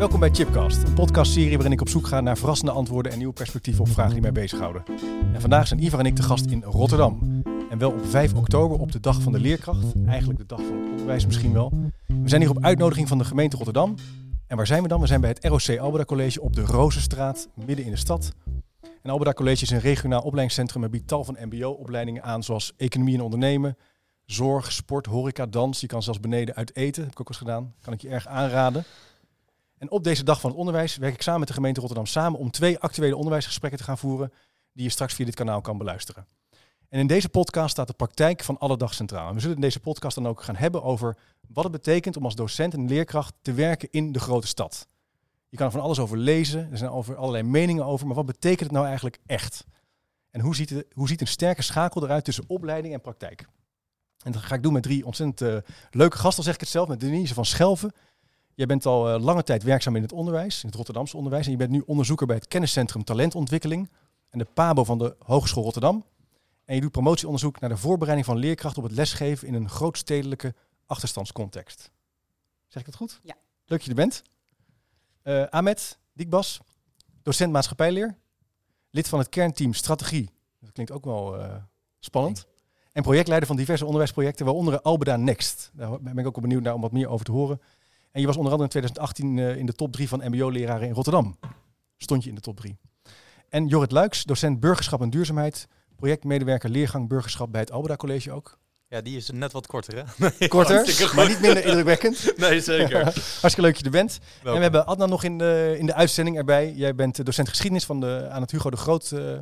Welkom bij Chipcast, een podcastserie waarin ik op zoek ga naar verrassende antwoorden en nieuwe perspectieven op vragen die mij bezighouden. En vandaag zijn Ivar en ik te gast in Rotterdam. En wel op 5 oktober, op de dag van de leerkracht. Eigenlijk de dag van het onderwijs misschien wel. We zijn hier op uitnodiging van de gemeente Rotterdam. En waar zijn we dan? We zijn bij het ROC Albeda College op de Rozenstraat, midden in de stad. En Albeda College is een regionaal opleidingscentrum en biedt tal van mbo-opleidingen aan, zoals economie en ondernemen, zorg, sport, horeca, dans. Je kan zelfs beneden uit eten, heb ik ook eens gedaan. Kan ik je erg aanraden. En op deze dag van het onderwijs werk ik samen met de gemeente Rotterdam samen om twee actuele onderwijsgesprekken te gaan voeren die je straks via dit kanaal kan beluisteren. En in deze podcast staat de praktijk van alle dag centraal. En we zullen in deze podcast dan ook gaan hebben over wat het betekent om als docent en leerkracht te werken in de grote stad. Je kan er van alles over lezen, er zijn over allerlei meningen over, maar wat betekent het nou eigenlijk echt? En hoe ziet, het, hoe ziet een sterke schakel eruit tussen opleiding en praktijk? En dat ga ik doen met drie ontzettend uh, leuke gasten, zeg ik het zelf, met Denise van Schelven. Jij bent al uh, lange tijd werkzaam in het onderwijs, in het Rotterdamse onderwijs. En je bent nu onderzoeker bij het kenniscentrum Talentontwikkeling en de PABO van de Hogeschool Rotterdam. En je doet promotieonderzoek naar de voorbereiding van leerkrachten op het lesgeven in een grootstedelijke achterstandscontext. Zeg ik dat goed? Ja. Leuk dat je er bent. Uh, Ahmed Dikbas, docent maatschappijleer, lid van het kernteam Strategie. Dat klinkt ook wel uh, spannend. En projectleider van diverse onderwijsprojecten, waaronder Albeda Next. Daar ben ik ook wel benieuwd naar om wat meer over te horen. En je was onder andere in 2018 uh, in de top 3 van MBO-leraren in Rotterdam. Stond je in de top 3. En Jorrit Luiks, docent burgerschap en duurzaamheid, projectmedewerker leergang burgerschap bij het Albeda College ook. Ja, die is net wat korter, hè? Korter, maar niet minder indrukwekkend. nee, zeker. Hartstikke leuk dat je er bent. Welkom. En we hebben Adnan nog in de, in de uitzending erbij. Jij bent docent geschiedenis van de, aan het Hugo de Groot, uh,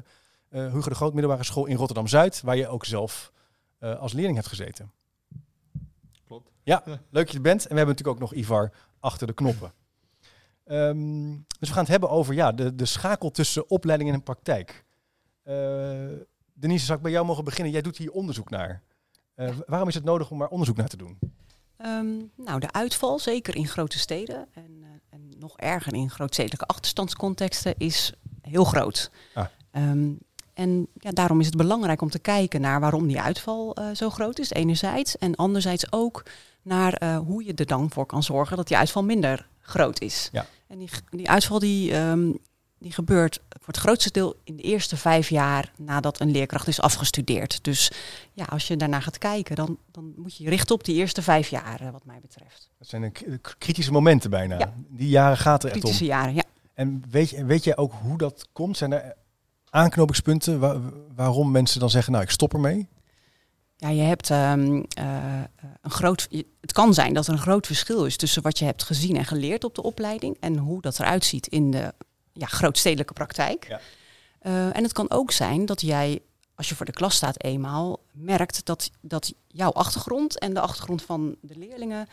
Hugo de Groot middelbare school in Rotterdam-Zuid, waar je ook zelf uh, als leerling hebt gezeten. Ja, leuk dat je er bent. En we hebben natuurlijk ook nog Ivar achter de knoppen. Um, dus we gaan het hebben over ja, de, de schakel tussen opleiding en praktijk. Uh, Denise, zou ik bij jou mogen beginnen? Jij doet hier onderzoek naar. Uh, waarom is het nodig om daar onderzoek naar te doen? Um, nou, de uitval, zeker in grote steden en, uh, en nog erger in grootstedelijke achterstandscontexten, is heel groot. Ah. Um, en ja, daarom is het belangrijk om te kijken naar waarom die uitval uh, zo groot is, enerzijds. En anderzijds ook naar uh, hoe je er dan voor kan zorgen dat die uitval minder groot is. Ja. En die, die uitval die, um, die gebeurt voor het grootste deel in de eerste vijf jaar nadat een leerkracht is afgestudeerd. Dus ja, als je daarna gaat kijken, dan, dan moet je je richten op die eerste vijf jaar, wat mij betreft. Dat zijn de kritische momenten bijna. Ja. Die jaren gaat er echt om. Kritische jaren, ja. En weet, weet jij ook hoe dat komt? Zijn er aanknopingspunten waar, waarom mensen dan zeggen, nou ik stop ermee? Ja, je hebt um, uh, een groot. Het kan zijn dat er een groot verschil is tussen wat je hebt gezien en geleerd op de opleiding en hoe dat eruit ziet in de ja, grootstedelijke praktijk. Ja. Uh, en het kan ook zijn dat jij, als je voor de klas staat eenmaal, merkt dat, dat jouw achtergrond en de achtergrond van de leerlingen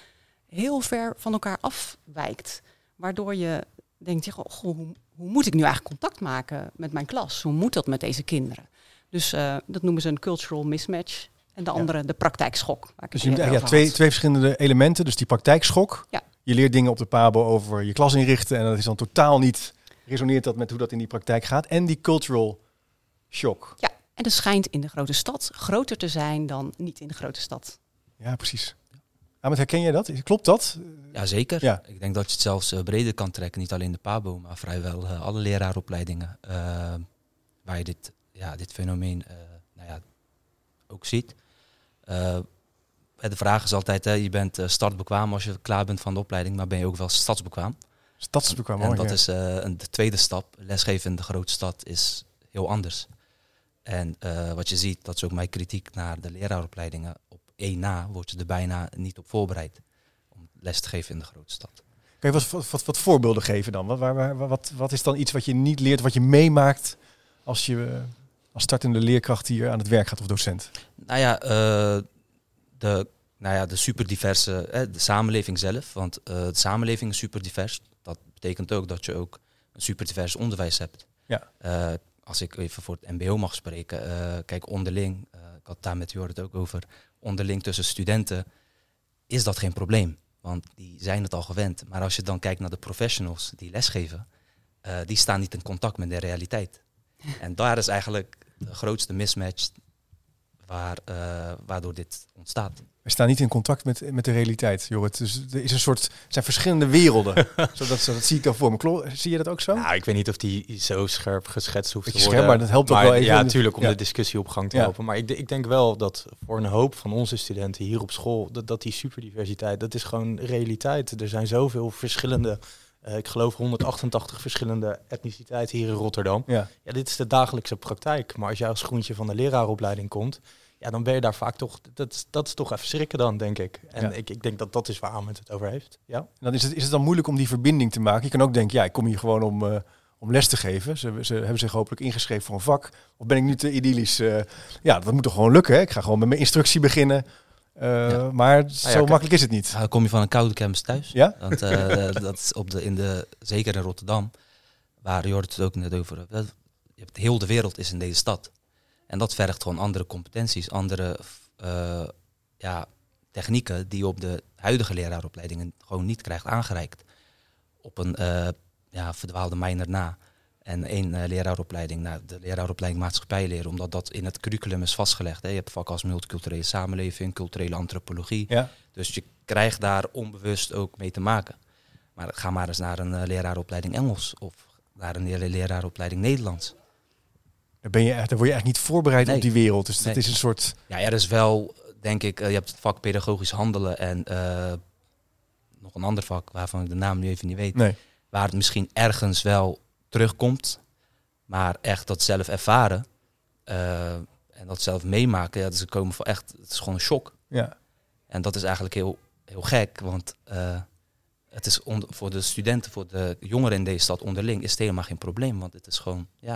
heel ver van elkaar afwijkt. Waardoor je denkt, goh, hoe, hoe moet ik nu eigenlijk contact maken met mijn klas? Hoe moet dat met deze kinderen? Dus uh, dat noemen ze een cultural mismatch. En de andere, ja. de praktijkschok. Dus je hebt ja, twee, twee verschillende elementen. Dus die praktijkschok. Ja. Je leert dingen op de PABO over je klas inrichten. En dat is dan totaal niet, resoneert dat met hoe dat in die praktijk gaat. En die cultural shock. Ja, en dat schijnt in de grote stad groter te zijn dan niet in de grote stad. Ja, precies. Ahmed, herken jij dat? Klopt dat? Ja, zeker. Ja. Ik denk dat je het zelfs uh, breder kan trekken. Niet alleen de PABO, maar vrijwel uh, alle leraaropleidingen. Uh, waar je dit, ja, dit fenomeen nou ja, ook ziet. Uh, de vraag is altijd, hè, je bent startbekwaam als je klaar bent van de opleiding, maar ben je ook wel stadsbekwaam? Stadsbekwaam, En, en dat ja. is een, de tweede stap. Lesgeven in de grote stad is heel anders. En wat je ziet, dat is ook mijn kritiek naar de leraaropleidingen. Één na word je er bijna niet op voorbereid om les te geven in de grote stad. Kan je wat, wat, wat, voorbeelden geven dan? Wat, waar, wat, wat is dan iets wat je niet leert, wat je meemaakt als je als startende leerkracht hier aan het werk gaat of docent? Nou ja, uh, de, nou ja, de superdiverse, eh, de samenleving zelf. Want uh, de samenleving is superdivers. Dat betekent ook dat je ook een superdivers onderwijs hebt. Ja. Uh, als ik even voor het mbo mag spreken. kijk, onderling, ik had daar met Jorrit ook over. Onderling tussen studenten is dat geen probleem. Want die zijn het al gewend. Maar als je dan kijkt naar de professionals die lesgeven. die staan niet in contact met de realiteit. En daar is eigenlijk de grootste mismatch waar, eh, waardoor dit ontstaat. We staan niet in contact met, met de realiteit, Jorrit. Dus er is een soort, zijn verschillende werelden. Zodat, zo, dat zie ik dan voor me. Klo- Zie je dat ook zo? Nou, ik weet niet of die zo scherp geschetst hoeft te worden. scherp, maar dat helpt ook wel even Ja, om de- natuurlijk, om ja. de discussie op gang te Ja. helpen. Maar ik, ik denk wel dat voor een hoop van onze studenten hier op school, dat, dat die superdiversiteit, dat is gewoon realiteit. Er zijn zoveel verschillende, eh, ik geloof 188 verschillende etniciteiten hier in Rotterdam. Ja. Ja, dit is de dagelijkse praktijk. Maar als jij als groentje van de leraaropleiding komt, ja, dan ben je daar vaak toch, dat, dat is toch even schrikken dan, denk ik. En Ja. ik, ik denk dat dat is waar Ahmed het over heeft. Ja. En dan is het, is het dan moeilijk om die verbinding te maken. Je kan ook denken, ja, ik kom hier gewoon om, eh, om les te geven. Ze, ze hebben zich hopelijk ingeschreven voor een vak. Of ben ik nu te idyllisch? eh, ja, dat moet toch gewoon lukken. Hè? Ik ga gewoon met mijn instructie beginnen. Eh, Ja. Maar zo kijk. makkelijk is het niet. Dan kom je van een koude campus thuis. Ja? Want eh, dat is op de, in de, zeker in Rotterdam, waar Jorrit het ook net over heeft. dat- Je hebt, heel de wereld is in deze stad. En dat vergt gewoon andere competenties, andere eh, ja, technieken die je op de huidige leraaropleidingen gewoon niet krijgt aangereikt. Op een eh, ja, verdwaalde mijner na. En één eh, leraaropleiding, nou, de leraaropleiding maatschappijleer, omdat dat in het curriculum is vastgelegd. Hè. Je hebt vakken als multiculturele samenleving, culturele antropologie. Ja. Dus je krijgt daar onbewust ook mee te maken. Maar ga maar eens naar een eh, leraaropleiding Engels of naar een lera- leraaropleiding Nederlands. Dan, ben je, echt- dan word je eigenlijk niet voorbereid Nee. op die wereld. Dus dat Nee. is een soort... Ja, er is wel, denk ik, eh, je hebt het vak pedagogisch handelen en nog een ander vak waarvan ik de naam nu even niet weet. Nee. Waar het misschien ergens wel terugkomt, maar echt dat zelf ervaren eh, en dat zelf meemaken, ja, dus ze komen voor echt, het is gewoon een shock. Ja. En dat is eigenlijk heel, heel gek, want eh, het is voor de studenten, voor de jongeren in deze stad onderling, is het helemaal geen probleem. Want het is gewoon, ja,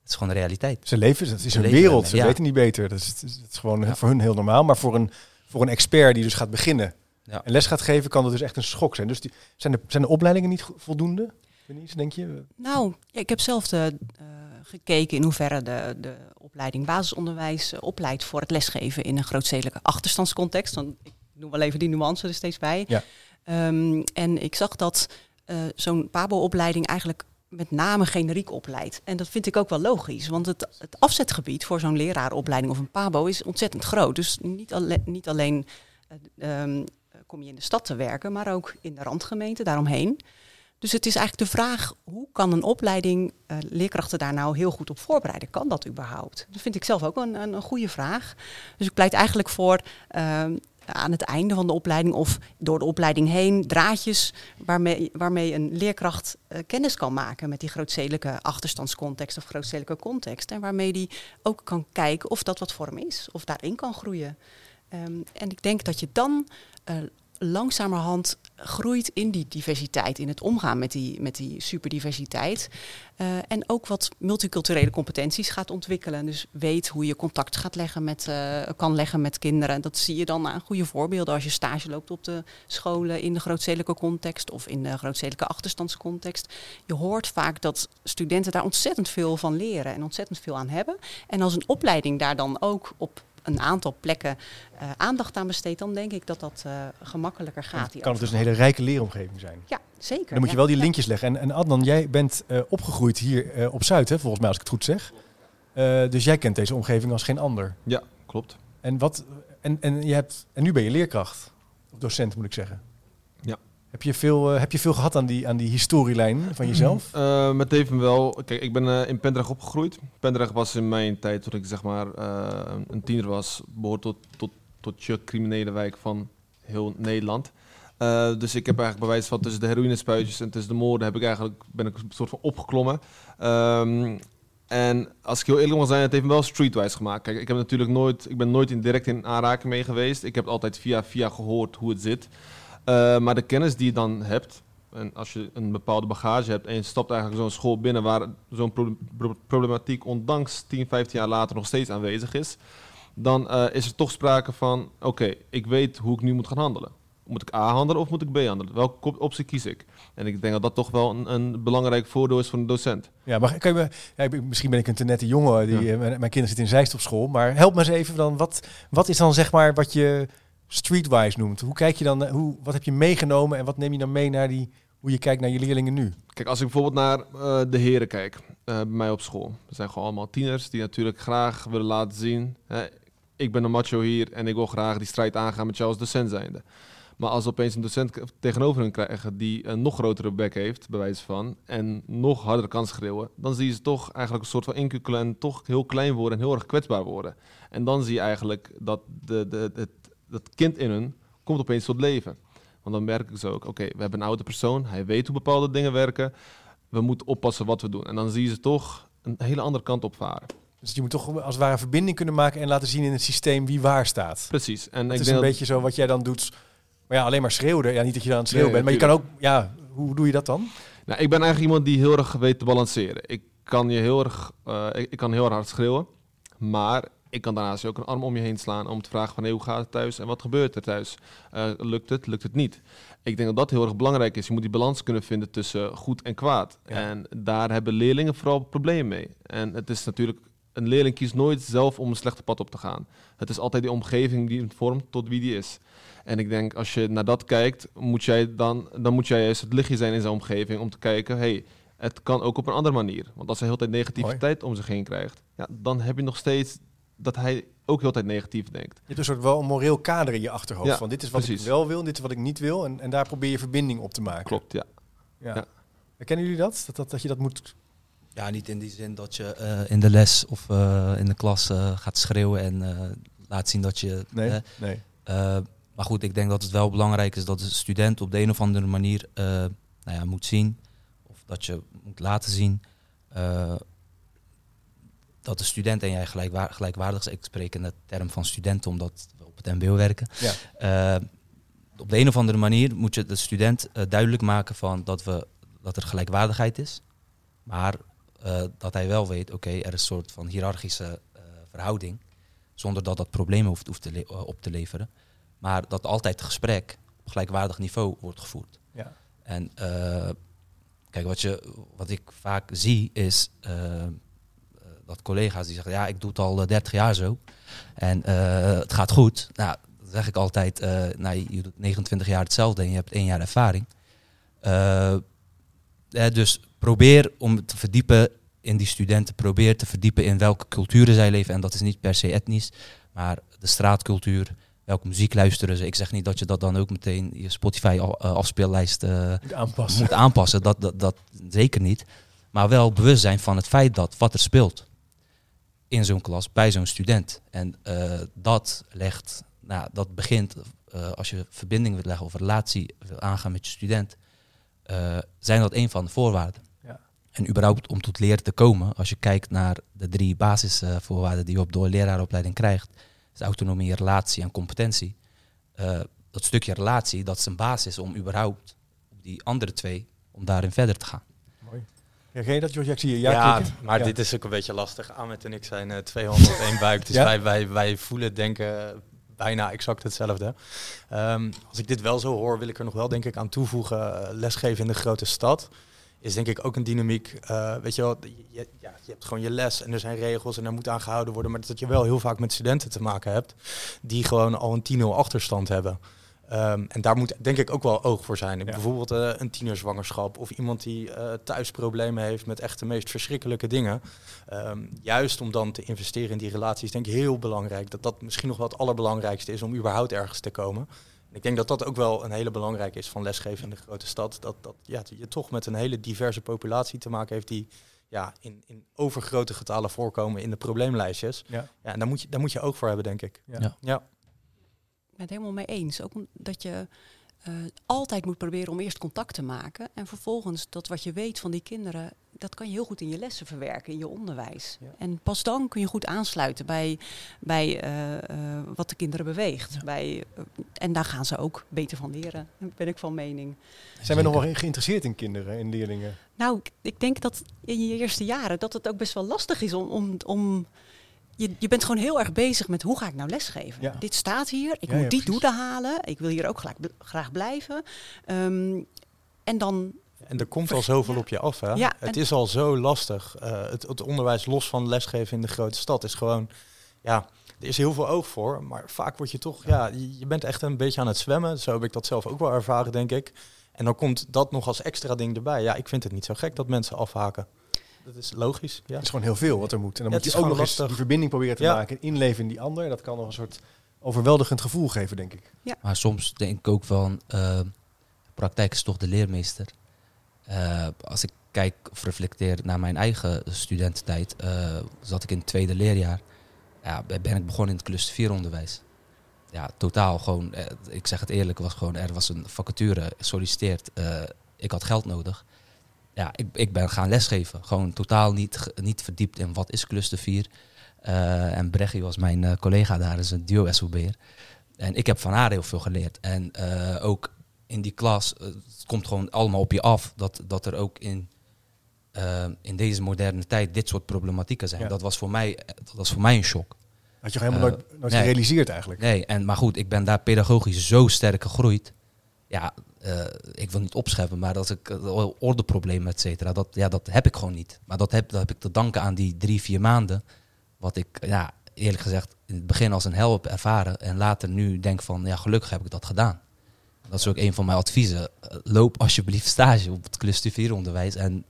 het is gewoon de realiteit. Ze leven, het is een wereld. Ze ja. weten niet beter. Dat is, het is, het is gewoon Ja. voor hun heel normaal. Maar voor een, voor een expert die dus gaat beginnen Ja. en les gaat geven, kan dat dus echt een schok zijn. Dus die, zijn, de, zijn de opleidingen niet voldoende? Denise, denk je? Nou, ja, ik heb zelf de, eh, gekeken in hoeverre de, de opleiding basisonderwijs eh, opleidt voor het lesgeven in een grootstedelijke achterstandscontext. Want ik noem wel even die nuance er steeds bij. Ja. Ehm, en ik zag dat eh, zo'n PABO-opleiding eigenlijk met name generiek opleidt. En dat vind ik ook wel logisch, want het, het afzetgebied voor zo'n leraaropleiding of een PABO is ontzettend groot. Dus niet, alle, niet alleen eh, ehm, kom je in de stad te werken, maar ook in de randgemeente daaromheen. Dus het is eigenlijk de vraag, hoe kan een opleiding eh, leerkrachten daar nou heel goed op voorbereiden? Kan dat überhaupt? Dat vind ik zelf ook een, een, een goede vraag. Dus ik pleit eigenlijk voor ehm, aan het einde van de opleiding of door de opleiding heen draadjes waarmee, waarmee een leerkracht eh, kennis kan maken met die grootstedelijke achterstandscontext of grootstedelijke context. En waarmee die ook kan kijken of dat wat voor hem is, of daarin kan groeien. Ehm, en ik denk dat je dan eh, langzamerhand groeit in die diversiteit, in het omgaan met die, met die superdiversiteit. Eh, en ook wat multiculturele competenties gaat ontwikkelen. Dus weet hoe je contact gaat leggen met, eh, kan leggen met kinderen. Dat zie je dan aan goede voorbeelden als je stage loopt op de scholen in de grootstedelijke context of in de grootstedelijke achterstandscontext. Je hoort vaak dat studenten daar ontzettend veel van leren en ontzettend veel aan hebben. En als een opleiding daar dan ook op een aantal plekken eh, aandacht aan besteedt, dan denk ik dat dat eh, gemakkelijker gaat. die kan het dus een hele rijke leeromgeving zijn. Ja, zeker. Dan moet je wel die linkjes leggen. En, en Adnan, jij bent eh, opgegroeid hier eh, op Zuid, hè, volgens mij, als ik het goed zeg. Eh, dus jij kent deze omgeving als geen ander. Ja, klopt. En, wat, en, en, je hebt, en nu ben je leerkracht. Of docent, moet ik zeggen. Heb je veel, eh, heb je veel gehad aan die, aan die historielijn van jezelf? Eh, met wel. Kijk, ik ben eh, in Pendrecht opgegroeid. Pendrecht was in mijn tijd, toen ik zeg maar een tiener was, behoort tot, tot, tot je criminele wijk van heel Nederland. Dus ik heb eigenlijk bewijs van tussen de heroïnespuitjes en tussen de moorden heb ik eigenlijk, ben ik een soort van opgeklommen. Ehm, en als ik heel eerlijk mag zijn, het heeft me wel streetwise gemaakt. Kijk, ik heb natuurlijk nooit, ik ben nooit in, direct in aanraking mee geweest. Ik heb altijd via via gehoord hoe het zit. Eh, maar de kennis die je dan hebt, en als je een bepaalde bagage hebt en je stapt eigenlijk zo'n school binnen waar zo'n pro- pro- problematiek ondanks 10, 15 jaar later nog steeds aanwezig is, dan eh, is er toch sprake van, oké, ik weet hoe ik nu moet gaan handelen. Moet ik A handelen of moet ik B handelen? Welke op- optie kies ik? En ik denk dat dat toch wel een, een belangrijk voordeel is voor een docent. Ja, maar kan je me, ja, misschien ben ik een te nette jongen. Die, Ja. eh, mijn, mijn kinderen zitten in Zeist op school. Maar help me eens even dan. Wat, wat is dan zeg maar wat je streetwise noemt? Hoe kijk je dan, eh, hoe, wat heb je meegenomen en wat neem je dan mee naar die, hoe je kijkt naar je leerlingen nu? Kijk, als ik bijvoorbeeld naar eh, de heren kijk, eh, bij mij op school. Dat zijn gewoon allemaal tieners die natuurlijk graag willen laten zien. Hè, ik ben een macho hier en ik wil graag die strijd aangaan met jou als docent zijnde. Maar als opeens een docent tegenover hen krijgen die een nog grotere bek heeft, bij wijze van, en nog harder kan schreeuwen, dan zie je ze toch eigenlijk een soort van inkukkelen en toch heel klein worden en heel erg kwetsbaar worden. En dan zie je eigenlijk dat de, de, het, dat kind in hun komt opeens tot leven. Want dan merken ze ook, oké, we hebben een oude persoon, hij weet hoe bepaalde dingen werken, we moeten oppassen wat we doen. En dan zie je ze toch een hele andere kant op varen. Dus je moet toch als het ware verbinding kunnen maken en laten zien in het systeem wie waar staat. Precies. En Het ik is denk een dat- beetje zo wat jij dan doet. Maar ja, alleen maar schreeuwen. Ja, niet dat je dan aan het schreeuwen Nee, bent. Maar je kan ook, ja, hoe doe je dat dan? Nou, ik ben eigenlijk iemand die heel erg weet te balanceren. Ik kan je heel erg, eh, ik, ik kan heel hard schreeuwen, maar ik kan daarnaast ook een arm om je heen slaan om te vragen van hey, hoe gaat het thuis en wat gebeurt er thuis? Eh, lukt het, lukt het niet? Ik denk dat dat heel erg belangrijk is. Je moet die balans kunnen vinden tussen goed en kwaad. Ja. En daar hebben leerlingen vooral problemen mee. En het is natuurlijk, een leerling kiest nooit zelf om een slechte pad op te gaan. Het is altijd die omgeving die hem vormt tot wie die is. En ik denk, als je naar dat kijkt, moet jij dan, dan moet jij juist het lichtje zijn in zijn omgeving om te kijken, hey, het kan ook op een andere manier. Want als hij heel tijd negativiteit om zich heen krijgt, ja, dan heb je nog steeds dat hij ook heel tijd negatief denkt. Je hebt een soort wel een moreel kader in je achterhoofd. Ja, van dit is wat ik wel wil, dit is wat ik niet wil. En, en daar probeer je verbinding op te maken. Klopt, ja. Ja. Ja. Herkennen jullie dat? Dat, dat? dat je dat moet... Ja, niet in die zin dat je eh, in de les of eh, in de klas eh, gaat schreeuwen en eh, laat zien dat je... Nee, nee. eh, maar goed, ik denk dat het wel belangrijk is dat de student op de een of andere manier eh, nou ja, moet zien, of dat je moet laten zien, eh, dat de student en jij gelijkwaar- gelijkwaardig is. Ik spreek in de term van studenten omdat we op het MBO werken. Ja. Eh, op de een of andere manier moet je de student eh, duidelijk maken van dat, we, dat er gelijkwaardigheid is. Maar eh, dat hij wel weet, oké, er is een soort van hiërarchische verhouding. Zonder dat dat problemen hoeft, hoeft te op te leveren. Maar dat altijd het gesprek op gelijkwaardig niveau wordt gevoerd. Ja. En kijk, wat, je, wat ik vaak zie is dat collega's die zeggen, ja, ik doe het al eh, 30 jaar zo. En eh, het gaat goed. Nou, dan zeg ik altijd, eh, nou, je doet 29 jaar hetzelfde en je hebt één jaar ervaring. Eh, eh, dus probeer om te verdiepen in die studenten. Probeer te verdiepen in welke culturen zij leven. En dat is niet per se etnisch, maar de straatcultuur. Welke muziek luisteren ze? Ik zeg niet dat je dat dan ook meteen je Spotify eh, afspeellijst eh, aanpassen. moet aanpassen. Dat, dat, dat zeker niet. Maar wel bewust zijn van het feit dat wat er speelt in zo'n klas bij zo'n student. En eh, dat legt, nou, dat begint eh, als je verbinding wilt leggen of relatie wil aangaan met je student, eh, zijn dat een van de voorwaarden. Ja. En überhaupt om tot leren te komen, als je kijkt naar de drie basisvoorwaarden die je op door leraaropleiding krijgt, is autonomie, relatie en competentie. Dat stukje relatie, dat is een basis om überhaupt op die andere twee, om daarin verder te gaan. Herken je dat, George? Ja, ik zie je ja, Ja, maar Ja. dit is ook een beetje lastig. Ahmed en ik zijn eh 201 buik, dus Ja? wij, wij, wij voelen denken bijna exact hetzelfde. Ehm, als ik dit wel zo hoor, wil ik er nog wel denk ik aan toevoegen. eh, lesgeven in de grote stad is denk ik ook een dynamiek. eh, weet je wel, je, ja, je hebt gewoon je les en er zijn regels en daar moet aan gehouden worden. Maar dat je wel heel vaak met studenten te maken hebt die gewoon al een 10-0 achterstand hebben. Ehm, en daar moet denk ik ook wel oog voor zijn. Ja. Bijvoorbeeld eh, een tienerzwangerschap of iemand die eh, thuis problemen heeft met echt de meest verschrikkelijke dingen. Ehm, juist om dan te investeren in die relaties, denk ik heel belangrijk. Dat dat misschien nog wel het allerbelangrijkste is om überhaupt ergens te komen. En ik denk dat dat ook wel een hele belangrijke is van lesgeven in de grote stad. Dat, dat ja, je toch met een hele diverse populatie te maken heeft die ja, in, in overgrote getalen voorkomen in de probleemlijstjes. Ja. Ja, en daar moet je, daar moet je ook voor hebben, denk ik. Ja. Ja. Ben het helemaal mee eens. Ook omdat je eh, altijd moet proberen om eerst contact te maken. En vervolgens dat wat je weet van die kinderen, dat kan je heel goed in je lessen verwerken, in je onderwijs. Ja. En pas dan kun je goed aansluiten bij, bij eh, eh, wat de kinderen beweegt. Bij, en daar gaan ze ook beter van leren, ben ik van mening. Zijn we nog wel geïnteresseerd in kinderen, in leerlingen? Nou, ik- ik denk dat in je eerste jaren dat het ook best wel lastig is om. om, om je, je bent gewoon heel erg bezig met hoe ga ik nou lesgeven. Ja. Dit staat hier, ik Ja, moet ja, die doelen halen, ik wil hier ook graag, graag blijven. Ehm, en dan, En er komt al zoveel op je af. Hè? Ja, het is al zo lastig. Eh, het, het onderwijs los van lesgeven in de grote stad is gewoon... Ja, er is heel veel oog voor. Maar vaak word je toch... Ja, je bent echt een beetje aan het zwemmen. Zo heb ik dat zelf ook wel ervaren, denk ik. En dan komt dat nog als extra ding erbij. Ja, ik vind het niet zo gek dat mensen afhaken. Dat is logisch. Ja. Het is gewoon heel veel wat er moet. En dan Ja, moet het je is ook nog gewoon eens lastig. die verbinding proberen te Ja. maken. en Inleven in die ander. Dat kan nog een soort overweldigend gevoel geven, denk ik. Maar soms denk ik ook van, eh, praktijk is toch de leermeester. Eh, als ik kijk of reflecteer naar mijn eigen studententijd, eh, zat ik in het tweede leerjaar. Ja, ben ik begonnen in het cluster 4 onderwijs. Ja, totaal gewoon, eh, ik zeg het eerlijk, was gewoon, er was een vacature, solliciteerd, eh, ik had geld nodig. Ja, ik, ik ben gaan lesgeven. Gewoon totaal niet, niet verdiept in wat is cluster 4. Eh, en Brechi was mijn eh, collega daar, is een duo-SOB'er. En ik heb van haar heel veel geleerd. En eh, ook in die klas, het komt gewoon allemaal op je af dat, dat er ook in, in deze moderne tijd dit soort problematieken zijn. Ja. Dat, was voor mij, dat was voor mij een shock. Had je helemaal nooit, nooit nee. gerealiseerd eigenlijk. Nee, en, maar goed, ik ben daar pedagogisch zo sterk gegroeid. Ja, eh, ik wil niet opscheppen, maar als ik uh, ordeproblemen, et cetera, dat, ja, dat heb ik gewoon niet. Maar dat heb, dat heb ik te danken aan die drie, vier maanden. Wat ik, ja, eerlijk gezegd, in het begin als een hel heb ervaren. En later nu denk van, ja, gelukkig heb ik dat gedaan. Dat is ook een van mijn adviezen. Eh, loop alsjeblieft stage op het cluster 4 onderwijs. En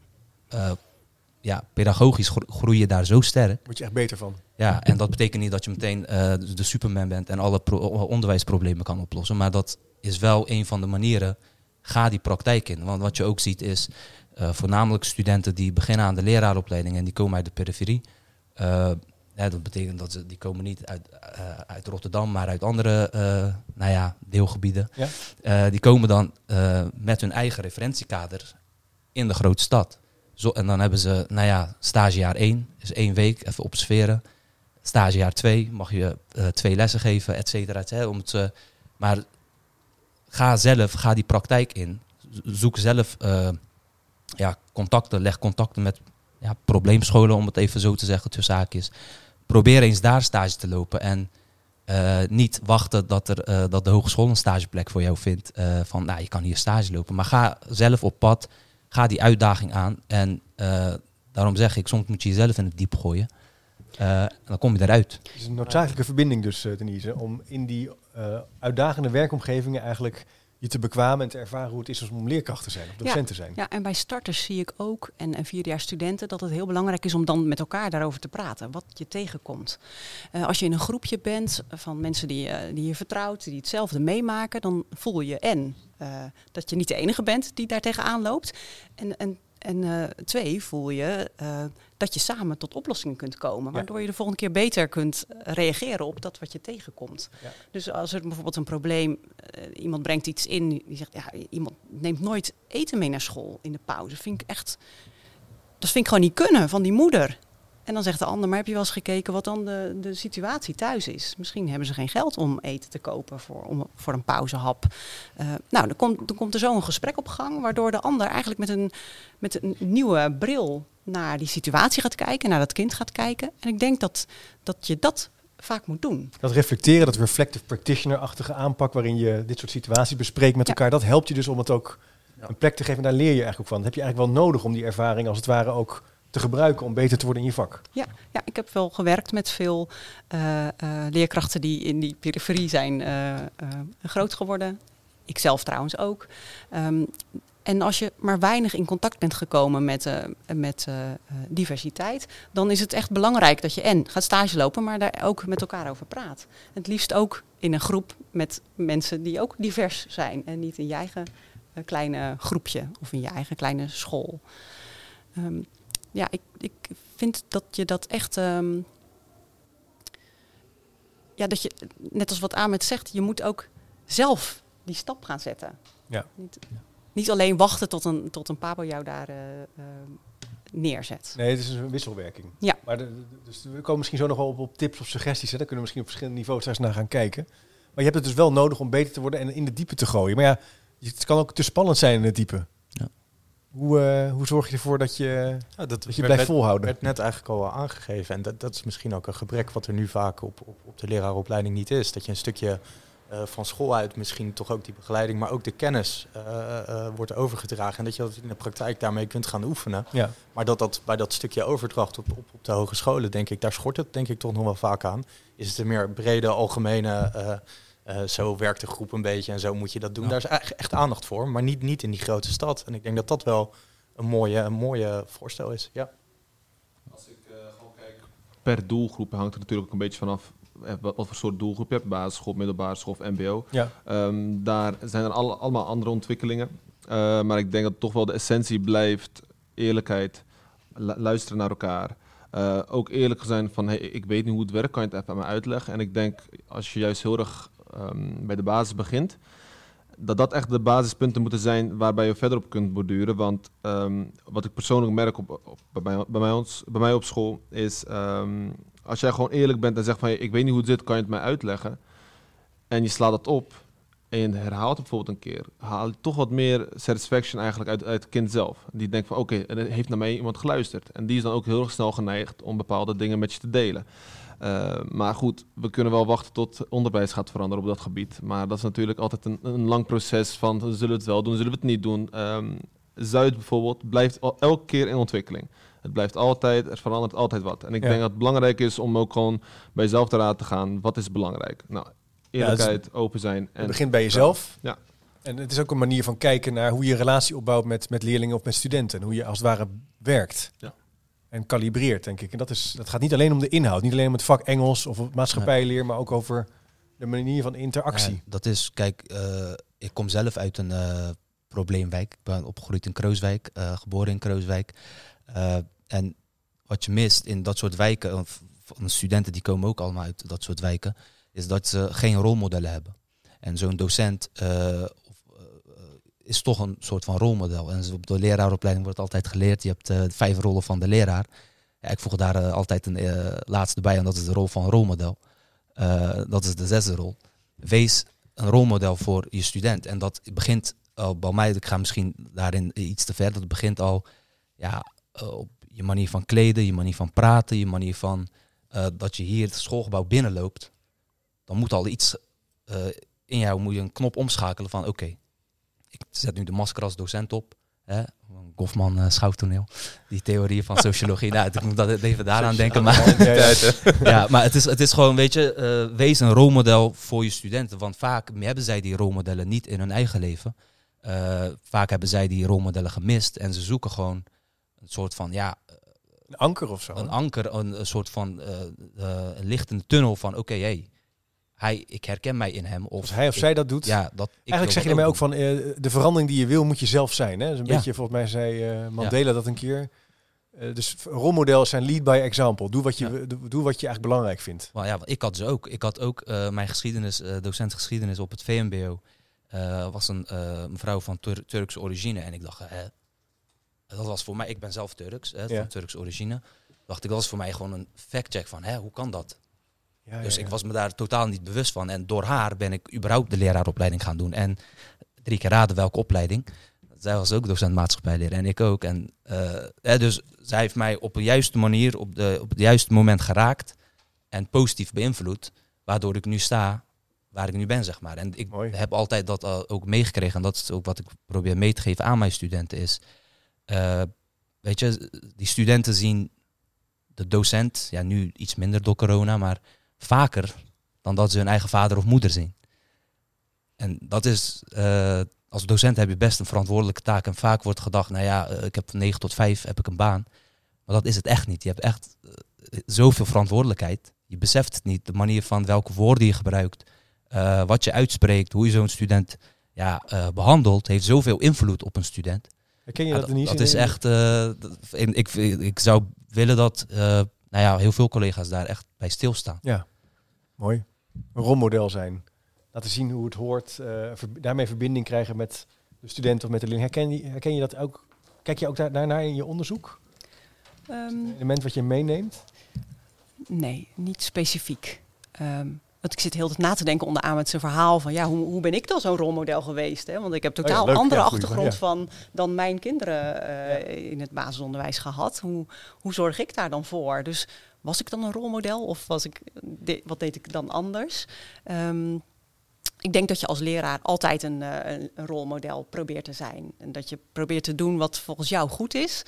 ja, pedagogisch gro- groei je daar zo sterk. Word je echt beter van. Ja, en dat betekent niet dat je meteen eh, de superman bent en alle pro- onderwijsproblemen kan oplossen. Maar dat is wel een van de manieren. Ga die praktijk in. Want wat je ook ziet is eh, voornamelijk studenten die beginnen aan de leraaropleiding en die komen uit de periferie. Eh, ja, dat betekent dat ze die komen niet uit, uit Rotterdam, maar uit andere nou ja, deelgebieden. Ja. Die komen dan met hun eigen referentiekader in de grote stad. Zo, en dan hebben ze, nou ja, stagejaar 1 is één week, even observeren. Stagejaar 2 mag je eh, twee lessen geven, et cetera. et cetera, Om het, eh, maar ga zelf, ga die praktijk in. Zoek zelf eh, ja, contacten, leg contacten met ja, probleemscholen, om het even zo te zeggen, tussen haakjes. Probeer eens daar stage te lopen en niet wachten dat, er, dat de hogeschool een stageplek voor jou vindt. van, nou, je kan hier stage lopen. Maar ga zelf op pad, ga die uitdaging aan. En eh, daarom zeg ik, soms moet je jezelf in het diep gooien. En dan kom je eruit. Het is een noodzakelijke verbinding dus, eh, Denise. Om in die uitdagende werkomgevingen eigenlijk je te bekwamen en te ervaren hoe het is om leerkracht te zijn of docent te zijn. Ja, en bij starters zie ik ook, en, en vierdejaars studenten, dat het heel belangrijk is om dan met elkaar daarover te praten. Wat je tegenkomt. Eh, als je in een groepje bent van mensen die, die je vertrouwt, die hetzelfde meemaken, dan voel je en eh, dat je niet de enige bent die daar tegenaan loopt. En, en, en eh, twee, voel je eh, dat je samen tot oplossingen kunt komen. Waardoor je de volgende keer beter kunt eh, reageren op dat wat je tegenkomt. Ja. Dus als er bijvoorbeeld een probleem, iemand brengt iets in, die zegt, ja, iemand neemt nooit eten mee naar school in de pauze. Vind ik echt, dat vind ik gewoon niet kunnen van die moeder. En dan zegt de ander, maar heb je wel eens gekeken wat dan de, de situatie thuis is? Misschien hebben ze geen geld om eten te kopen voor, om, voor een pauzehap. Eh, nou, dan komt, dan komt er zo een gesprek op gang, waardoor de ander eigenlijk met een, met een nieuwe bril naar die situatie gaat kijken, naar dat kind gaat kijken. En ik denk dat, dat je dat vaak moet doen. Dat reflecteren, dat reflective practitioner-achtige aanpak waarin je dit soort situaties bespreekt met Ja. elkaar, dat helpt je dus om het ook Ja. een plek te geven. En daar leer je eigenlijk ook van. Dat heb je eigenlijk wel nodig om die ervaring als het ware ook te gebruiken om beter te worden in je vak. Ja, ja ik heb wel gewerkt met veel eh, eh, leerkrachten die in die periferie zijn eh, groot geworden. Ikzelf trouwens ook. Ehm, en als je maar weinig in contact bent gekomen met, met diversiteit, dan is het echt belangrijk dat je en gaat stage lopen, maar daar ook met elkaar over praat. Het liefst ook in een groep met mensen die ook divers zijn en niet in je eigen kleine groepje of in je eigen kleine school. Ehm, ja, ik, ik vind dat je dat echt. ehm, ja, dat je, net als wat Ahmed zegt, je moet ook zelf die stap gaan zetten. Ja. Niet, niet alleen wachten tot een, tot een pabo jou daar eh, eh, neerzet. Nee, het is een wisselwerking. Ja. Maar de, de- dus we komen misschien zo nog wel op, op tips of suggesties. Hè. Daar kunnen we misschien op verschillende niveaus straks naar gaan kijken. Maar je hebt het dus wel nodig om beter te worden en in de diepe te gooien. Maar ja, het kan ook te spannend zijn in het diepe. Hoe, eh, hoe zorg je ervoor dat je, Ja, dat dat je blijft werd- volhouden? werd net eigenlijk al aangegeven. En dat, dat is misschien ook een gebrek wat er nu vaak op, op, op de leraaropleiding niet is. Dat je een stukje eh, van school uit misschien toch ook die begeleiding, maar ook de kennis eh, wordt overgedragen. En dat je dat in de praktijk daarmee kunt gaan oefenen. Ja. Maar dat, dat bij dat stukje overdracht op, op, op de hogescholen, denk ik, daar schort het denk ik toch nog wel vaak aan. Is het een meer brede, algemene, eh, eh, zo werkt de groep een beetje en zo moet je dat doen. Ja. Daar is echt, echt aandacht voor, maar niet, niet in die grote stad. En ik denk dat dat wel een mooie, een mooie voorstel is. Ja. per doelgroep hangt er natuurlijk ook een beetje vanaf eh, wat, wat voor soort doelgroep je hebt. Basisschool, middelbare school of mbo. Ja. Ehm, daar zijn er alle, allemaal andere ontwikkelingen. Eh, maar ik denk dat toch wel de essentie blijft eerlijkheid, lu- luisteren naar elkaar. Eh, ook eerlijk zijn van, hey, ik weet niet hoe het werkt, kan je het even aan me uitleggen? En ik denk, als je juist heel erg ehm, bij de basis begint, dat dat echt de basispunten moeten zijn waarbij je verder op kunt borduren. Want ehm, wat ik persoonlijk merk op, bij, mij, bij, mij ons, bij mij op school is, ehm, als jij gewoon eerlijk bent en zegt van, ik weet niet hoe het zit, kan je het mij uitleggen? En je slaat dat op en je herhaalt het bijvoorbeeld een keer, haal je toch wat meer satisfaction eigenlijk uit, uit het kind zelf. Die denkt van oké, er heeft naar mij iemand geluisterd. En die is dan ook heel erg snel geneigd om bepaalde dingen met je te delen. Uh, maar goed, we kunnen wel wachten tot onderwijs gaat veranderen op dat gebied. Maar dat is natuurlijk altijd een, een lang proces van zullen we het wel doen, zullen we het niet doen. Um, Zuid bijvoorbeeld blijft al, elke keer in ontwikkeling. Het blijft altijd, er verandert altijd wat. En ik Ja. denk dat het belangrijk is om ook gewoon bij jezelf te raad te gaan. Wat is belangrijk? Nou, eerlijkheid, open zijn. Het En begint bij jezelf. Ja. En het is ook een manier van kijken naar hoe je relatie opbouwt met, met leerlingen of met studenten. En hoe je als het ware werkt. Ja. En kalibreert, denk ik. En dat, is, dat gaat niet alleen om de inhoud. Niet alleen om het vak Engels of maatschappijleer, maar ook over de manier van interactie. Ja, dat is, kijk, eh, ik kom zelf uit een eh, probleemwijk. Ik ben opgegroeid in Krooswijk, eh, geboren in Krooswijk. Eh, en wat je mist in dat soort wijken, of studenten die komen ook allemaal uit dat soort wijken, is dat ze geen rolmodellen hebben. En zo'n docent eh, eh, is toch een soort van rolmodel. En op de leraaropleiding wordt altijd geleerd, je hebt eh, vijf rollen van de leraar. Ja, ik voeg daar altijd een laatste bij en dat is de rol van rolmodel. Dat is de zesde rol. Wees een rolmodel voor je student. En dat begint al bij mij, ik ga misschien daarin iets te ver, dat begint al ja, op je manier van kleden, je manier van praten, je manier van dat je hier het schoolgebouw binnenloopt. Dan moet al iets eh, in jou, moet je een knop omschakelen van oké, ik zet nu de masker als docent op. Hè? Goffman uh, schouwtoneel, die theorie van sociologie. nou, ik moet dat even daaraan denken. Maar, Ja, maar het is, het is gewoon, weet je, eh, wees een rolmodel voor je studenten. Want vaak hebben zij die rolmodellen niet in hun eigen leven. Eh, vaak hebben zij die rolmodellen gemist en ze zoeken gewoon een soort van, ja, Een anker of zo. een anker, een, een soort van eh, eh, een licht in de tunnel van, oké, hey, hij, ik herken mij in hem. Of Als hij of ik- zij dat doet. Ja, dat, ik Eigenlijk zeg je ermee ook van eh, de verandering die je wil, moet je zelf zijn. Hè? Dat is een Ja. beetje, volgens mij zei eh, Mandela dat een keer. Eh, dus rolmodel zijn lead by example. Doe wat je, Ja. doe, doe wat je eigenlijk belangrijk vindt. Maar ja, ik had ze ook. Ik had ook mijn geschiedenis, docent geschiedenis op het VMBO. was een mevrouw van Tur Turkse origine. En ik dacht, hè, dat was voor mij, ik ben zelf Turks, hè, van Turkse origine. Dacht ik, dat was voor mij gewoon een fact-check van, hè, hoe kan dat? Ja, dus ik was me daar totaal niet bewust van. En door haar ben ik überhaupt de leraaropleiding gaan doen. En drie keer raden welke opleiding. Zij was ook docent maatschappijleer en ik ook. En, eh, hè, dus zij heeft mij op de juiste manier, op, de, op het juiste moment geraakt. En positief beïnvloed. Waardoor ik nu sta waar ik nu ben, zeg maar. En ik Mooi. heb altijd dat eh, ook meegekregen. En dat is ook wat ik probeer mee te geven aan mijn studenten. Is, eh, weet je, die studenten zien de docent, ja nu iets minder door corona, maar vaker dan dat ze hun eigen vader of moeder zien. En dat is, eh, als docent heb je best een verantwoordelijke taak. En vaak wordt gedacht, nou ja, eh, ik heb van 9 tot 5 heb ik een baan. Maar dat is het echt niet. Je hebt echt eh, zoveel verantwoordelijkheid. Je beseft het niet, de manier van welke woorden je gebruikt, wat je uitspreekt, hoe je zo'n student ja, eh, behandelt, heeft zoveel invloed op een student. Herken je Ja, dat, dat, is echt. en ik, ik zou willen dat nou ja, heel veel collega's daar echt bij stilstaan. Ja, mooi. Een rolmodel zijn. Laten zien hoe het hoort. eh, ver- daarmee verbinding krijgen met de student of met de leerling. Herken je, herken je dat ook? Kijk je ook daar, daarnaar in je onderzoek? Ehm, Het element wat je meeneemt? nee, niet specifiek. Ehm, want ik zit heel tijd na te denken onderaan met zijn verhaal van ja, hoe, hoe ben ik dan zo'n rolmodel geweest? Hè? Want ik heb Oh ja, totaal leuk. andere Ja, achtergrond van dan mijn kinderen eh, in het basisonderwijs gehad. Hoe, hoe zorg ik daar dan voor? Dus was ik dan een rolmodel of was ik, de- wat deed ik dan anders? Ehm, ik denk dat je als leraar altijd een, eh, een, een rolmodel probeert te zijn. En dat je probeert te doen wat volgens jou goed is.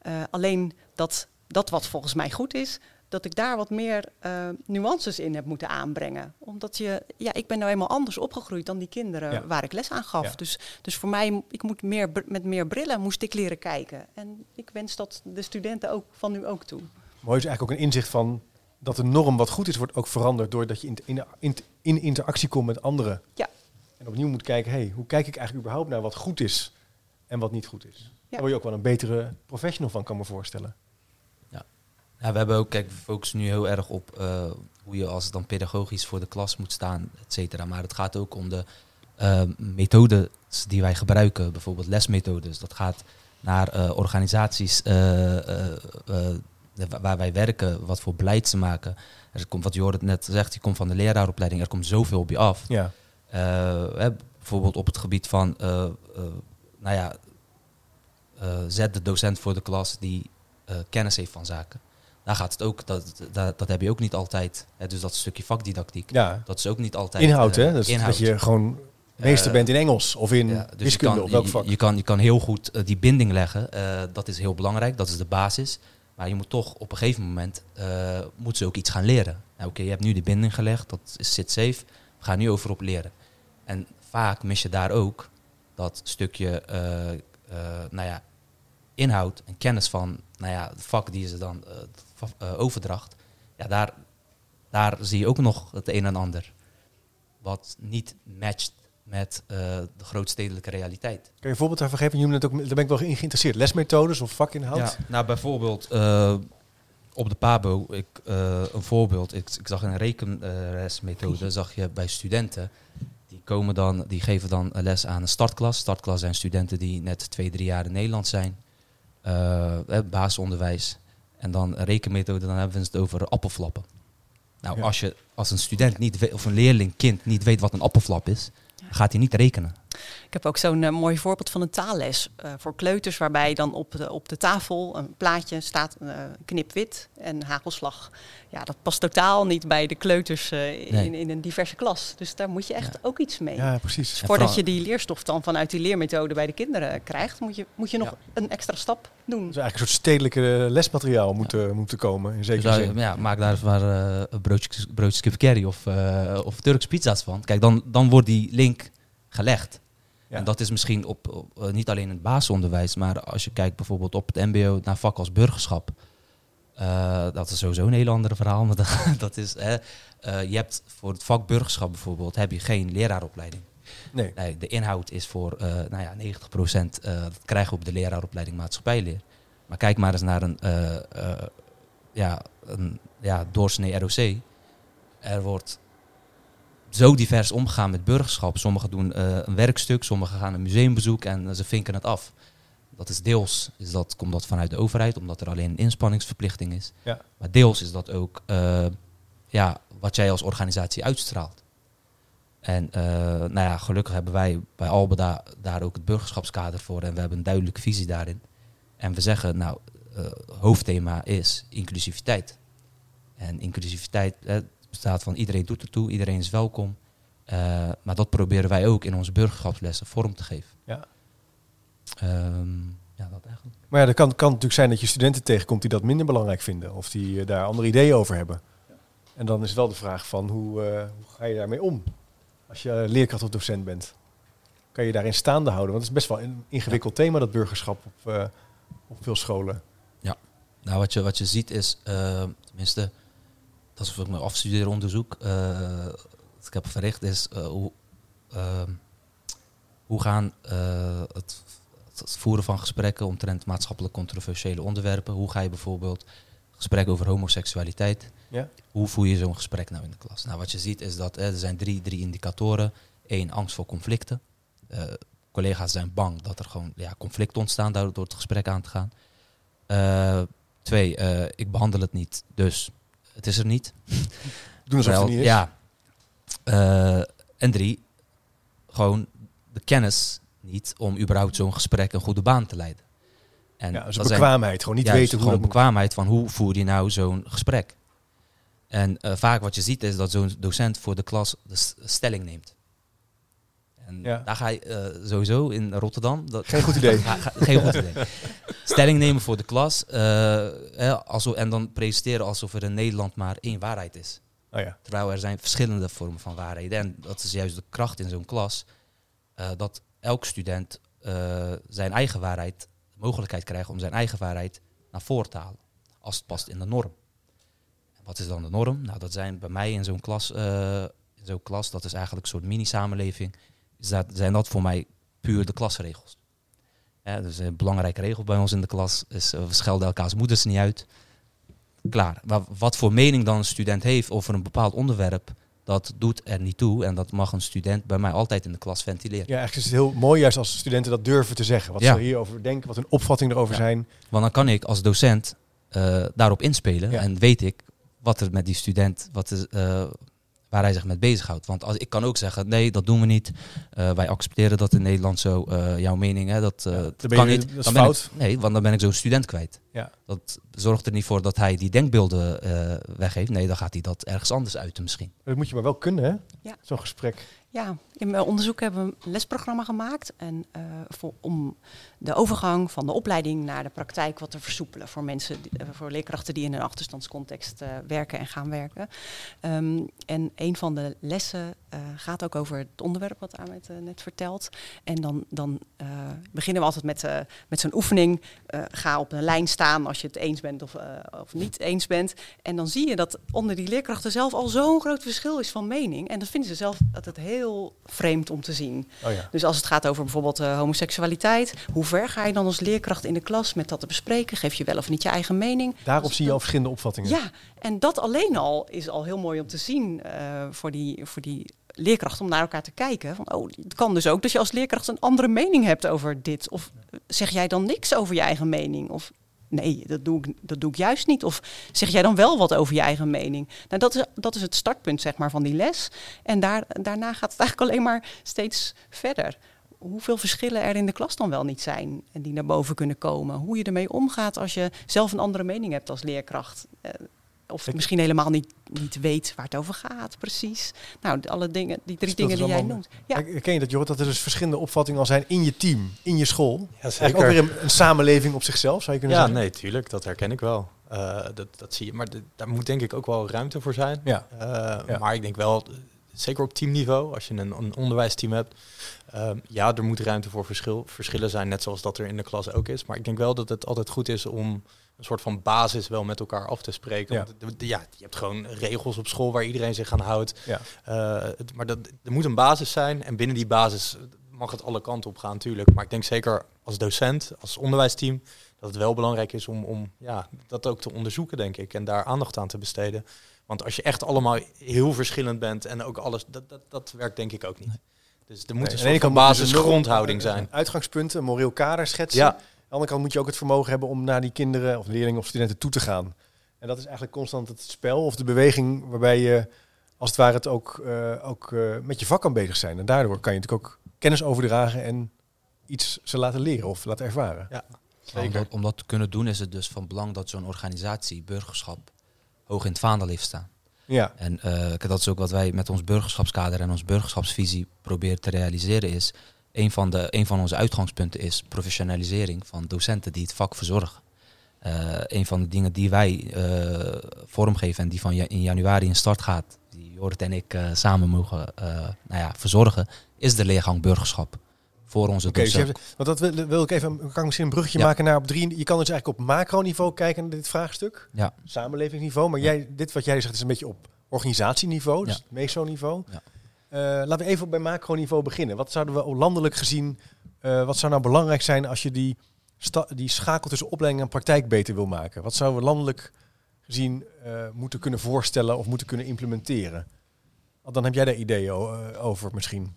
Eh, alleen dat, dat wat volgens mij goed is, dat ik daar wat meer eh, nuances in heb moeten aanbrengen. Omdat je, ja, ik ben nou eenmaal anders opgegroeid dan die kinderen Ja. waar ik les aan gaf. Ja. Dus, dus voor mij, ik moet meer, met meer brillen moest ik leren kijken. En ik wens dat de studenten ook van nu ook toe. Mooi is eigenlijk ook een inzicht van dat de norm wat goed is, wordt ook veranderd doordat je in, in, in, in interactie komt met anderen. Ja. En opnieuw moet kijken, hey, hoe kijk ik eigenlijk überhaupt naar wat goed is en wat niet goed is. Daar word je ook wel een betere professional van, kan me voorstellen. Ja, we hebben ook, kijk, we focussen nu heel erg op eh, hoe je als dan pedagogisch voor de klas moet staan, et cetera. Maar het gaat ook om de eh, methodes die wij gebruiken, bijvoorbeeld lesmethodes. Dat gaat naar eh, organisaties waar wij werken, wat voor beleid ze maken. Er komt, wat Jorrit net zegt, die komt van de leraaropleiding, er komt zoveel op je af. Ja, hè, bijvoorbeeld op het gebied van, nou ja, zet de docent voor de klas die kennis heeft van zaken. Daar gaat het ook, dat, dat, dat heb je ook niet altijd. Hè, dus dat stukje vakdidactiek, ja. dat is ook niet altijd. inhoud eh, hè. Dus inhoud. dat je gewoon meester Eh, bent in Engels of in Ja, dus je wiskunde kan, of welk je, vak. je, kan, je kan heel goed eh, die binding leggen. eh, dat is heel belangrijk, dat is de basis. Maar je moet toch op een gegeven moment eh moet ze ook iets gaan leren. Nou, Oké, je hebt nu de binding gelegd, dat is, zit safe. We gaan nu over op leren. En vaak mis je daar ook dat stukje eh, eh, nou ja, inhoud en kennis van nou ja, het vak die ze dan eh, eh, overdracht. Ja, daar, daar zie je ook nog het een en ander. Wat niet matcht met eh, de grootstedelijke realiteit. Kan je een voorbeeld daarvan geven? Je het ook, daar ben ik wel in geïnteresseerd. Lesmethodes of vakinhoud? Ja, nou bijvoorbeeld eh, op de PABO, ik, eh, een voorbeeld. Ik, ik zag een rekenlesmethode, zag je bij studenten. Die, komen dan, die geven dan een les aan een startklas. Startklas zijn studenten die net twee, drie jaar in Nederland zijn. Eh, eh, basisonderwijs. En dan rekenmethode, dan hebben we het over appelflappen. Nou, Ja. als je als een student niet weet, of een leerling, kind niet weet wat een appelflap is, gaat hij niet rekenen. Ik heb ook zo'n eh, mooi voorbeeld van een taalles eh, voor kleuters, waarbij dan op de, op de tafel een plaatje staat, eh, knipwit en hagelslag. Ja, dat past totaal niet bij de kleuters eh, in, Nee. in een diverse klas. Dus daar moet je echt Ja. ook iets mee. Ja, precies. Dus voordat vooral- je die leerstof dan vanuit die leermethode bij de kinderen krijgt, moet je, moet je nog Ja. een extra stap doen. Dus eigenlijk een soort stedelijke lesmateriaal moeten, moeten komen, in zekere Dus, zin. ja, maak daar maar een broodje, broodjes kip curry of, eh, of Turks pizza's van. Kijk, dan, dan wordt die link gelegd. Ja. En dat is misschien op, op, eh, niet alleen in het basisonderwijs, maar als je kijkt bijvoorbeeld op het mbo naar vak als burgerschap. eh, dat is sowieso een heel ander verhaal. Maar dat, dat is, hè, eh, je hebt voor het vak burgerschap bijvoorbeeld, heb je geen leraaropleiding. Nee. Nee, de inhoud is voor nou ja, 90% eh dat krijgen we op de leraaropleiding maatschappijleer. Maar kijk maar eens naar een, ja, een ja, doorsnee ROC. Er wordt zo divers omgegaan met burgerschap. Sommigen doen eh, een werkstuk, sommigen gaan een museumbezoek en eh, ze vinken het af. Dat is deels, is dat, komt dat vanuit de overheid, omdat er alleen een inspanningsverplichting is. Ja. Maar deels is dat ook eh, ja, wat jij als organisatie uitstraalt. En nou ja, gelukkig hebben wij bij Albeda daar ook het burgerschapskader voor en we hebben een duidelijke visie daarin. En we zeggen, nou, hoofdthema is inclusiviteit. En inclusiviteit bestaat van iedereen doet ertoe, iedereen is welkom. Eh, maar dat proberen wij ook in onze burgerschapslessen vorm te geven. Ja. Ehm, ja, dat eigenlijk. Maar ja, dat kan, kan natuurlijk zijn dat je studenten tegenkomt die dat minder belangrijk vinden. Of die eh, daar andere ideeën over hebben. En dan is wel de vraag van hoe, eh, hoe ga je daarmee om? Als je leerkracht of docent bent. Kan je daarin staande houden? Want het is best wel een ingewikkeld thema, dat burgerschap op, eh, op veel scholen. Nou, wat je, wat je ziet is, eh, tenminste, dat is ook mijn afstudeeronderzoek. eh wat ik heb verricht is eh, hoe, ehm, hoe gaan eh, het, het voeren van gesprekken omtrent maatschappelijk controversiële onderwerpen. Hoe ga je bijvoorbeeld gesprek over homoseksualiteit. Ja? Hoe voer je zo'n gesprek nou in de klas? Nou, wat je ziet is dat er zijn drie, drie indicatoren. Eén, angst voor conflicten. Eh, collega's zijn bang dat er gewoon ja, conflicten ontstaan door, door het gesprek aan te gaan. Twee, ik behandel het niet, dus het is er niet. Doen alsof het niet is. Ja. Eh, en drie, gewoon de kennis niet om überhaupt zo'n gesprek een goede baan te leiden. En Ja, dus dat zijn- bekwaamheid. Gewoon niet Juist, weten hoe gewoon moet. bekwaamheid van hoe voer je nou zo'n gesprek. En eh, vaak wat je ziet is dat zo'n docent voor de klas de stelling neemt. En Ja. daar ga je eh, sowieso in Rotterdam. Dat, Geen goed idee. Ga- ga- geen goed idee. Stelling nemen voor de klas. eh, hè, alsof, en dan presenteren alsof er in Nederland maar één waarheid is. Oh ja. Terwijl er zijn verschillende vormen van waarheden. En dat is juist de kracht in zo'n klas. eh, dat elk student zijn eigen waarheid, de mogelijkheid krijgt om zijn eigen waarheid naar voren te halen. Als het past in de norm. wat is dan de norm? Nou, dat zijn bij mij in zo'n klas, in zo'n klas, dat is eigenlijk een soort mini-samenleving, is dat, zijn dat voor mij puur de klasregels. Ja, dus een belangrijke regel bij ons in de klas is, eh, we schelden elkaars moeders niet uit. Klaar. Wa- Wat voor mening dan een student heeft over een bepaald onderwerp, dat doet er niet toe. En dat mag een student bij mij altijd in de klas ventileren. Ja, eigenlijk is het heel mooi juist als studenten dat durven te zeggen. Wat Ja. ze hierover denken, wat hun opvatting erover Ja. zijn. Want dan kan ik als docent eh, daarop inspelen en weet ik wat er met die student, wat is, eh, waar hij zich mee bezighoudt. Want als, ik kan ook zeggen, nee, dat doen we niet. Eh, wij accepteren dat in Nederland zo. eh, jouw mening, hè, dat, eh, Ja, dat dan kan je- niet. dat is Dan ben fout. ik- nee, want dan ben ik zo'n student kwijt. Ja. Dat zorgt er niet voor dat hij die denkbeelden eh, weggeeft. Nee, dan gaat hij dat ergens anders uiten misschien. Dat moet je maar wel kunnen, hè? Ja. Zo'n gesprek. Ja, in mijn onderzoek hebben we een lesprogramma gemaakt. En eh, voor, om de overgang van de opleiding naar de praktijk wat te versoepelen voor mensen, eh, voor leerkrachten die in een achterstandscontext eh, werken en gaan werken. Ehm, en een van de lessen eh, gaat ook over het onderwerp wat Ahmed eh, net vertelt. En dan, dan beginnen we altijd met, met zo'n oefening. Ga op een lijn staan als je het eens bent of, of niet eens bent. En dan zie je dat onder die leerkrachten zelf al zo'n groot verschil is van mening. En dat vinden ze zelf dat het heel vreemd om te zien. Oh ja. Dus als het gaat over bijvoorbeeld homoseksualiteit, hoe ver ga je dan als leerkracht in de klas met dat te bespreken? Geef je wel of niet je eigen mening? Daarop Dus zie je al verschillende opvattingen. Ja, en dat alleen al is al heel mooi om te zien eh, voor, die, voor die leerkracht om naar elkaar te kijken. Van, oh, het kan dus ook dat je als leerkracht een andere mening hebt over dit. Of eh, zeg jij dan niks over je eigen mening? Of nee, dat doe ik, dat doe ik juist niet. Of zeg jij dan wel wat over je eigen mening? Nou, dat is, dat is het startpunt zeg maar, van die les. En daar, daarna gaat het eigenlijk alleen maar steeds verder. Hoeveel verschillen er in de klas dan wel niet zijn en die naar boven kunnen komen. Hoe je ermee omgaat als je zelf een andere mening hebt als leerkracht. Eh, of Ik- misschien helemaal niet, niet weet waar het over gaat, precies. Nou, alle dingen, die drie dingen die jij noemt. Ja, Ja. Ken je dat, Jorrit? Dat er dus verschillende opvattingen al zijn in je team, in je school. Ja, Eigenlijk ook weer een, een samenleving op zichzelf, zou je kunnen Ja, zeggen. nee, tuurlijk. Dat herken ik wel. Eh, dat, dat zie je. Maar de- daar moet denk ik ook wel ruimte voor zijn. Ja. Eh, Ja. Maar ik denk wel, eh, zeker op teamniveau, als je een, een onderwijsteam hebt, ehm, ja, er moet ruimte voor verschil, verschillen zijn, net zoals dat er in de klas ook is. Maar ik denk wel dat het altijd goed is om een soort van basis wel met elkaar af te spreken. Ja. Want ja, je hebt gewoon regels op school waar iedereen zich aan houdt. Ja. Eh, het- maar dat, er moet een basis zijn en binnen die basis mag het alle kanten op gaan natuurlijk. Maar ik denk zeker als docent, als onderwijsteam, dat het wel belangrijk is om, om ja, dat ook te onderzoeken, denk ik. En daar aandacht aan te besteden. Want als je echt allemaal heel verschillend bent en ook alles, dat, dat, dat werkt denk ik ook niet. Dus er moet Nee, een soort dus een norm- grondhouding zijn. Een uitgangspunt, een moreel kader schetsen. Ja, Aan de andere kant moet je ook het vermogen hebben om naar die kinderen of leerlingen of studenten toe te gaan. En dat is eigenlijk constant het spel of de beweging waarbij je als het ware het ook, eh, ook eh, met je vak kan bezig zijn. En daardoor kan je natuurlijk ook kennis overdragen en iets ze laten leren of laten ervaren. Ja. Om dat, om dat te kunnen doen is het dus van belang dat zo'n organisatie burgerschap hoog in het vaandel heeft staan. Ja, En eh, dat is ook wat wij met ons burgerschapskader en ons burgerschapsvisie proberen te realiseren is. Een van, de, een van onze uitgangspunten is professionalisering van docenten die het vak verzorgen. Eh, een van de dingen die wij eh, vormgeven en die van ja- in januari in start gaat, die Jorrit en ik samen mogen nou ja, verzorgen, is de leergang burgerschap. Voor onze dus hebt- want dat wil, wil ik even, kan ik misschien een bruggetje Ja. maken naar op drie. Je kan dus eigenlijk op macroniveau kijken naar dit vraagstuk. Ja. Samenlevingsniveau. Maar jij, dit wat jij zegt is een beetje op organisatieniveau, dus Ja. mesoniveau. Ja. Eh, laten we even bij macroniveau beginnen. Wat zouden we landelijk gezien, eh, wat zou nou belangrijk zijn als je die, die schakel tussen opleiding en praktijk beter wil maken? Wat zouden we landelijk gezien eh, moeten kunnen voorstellen of moeten kunnen implementeren? Want dan heb jij daar ideeën over misschien.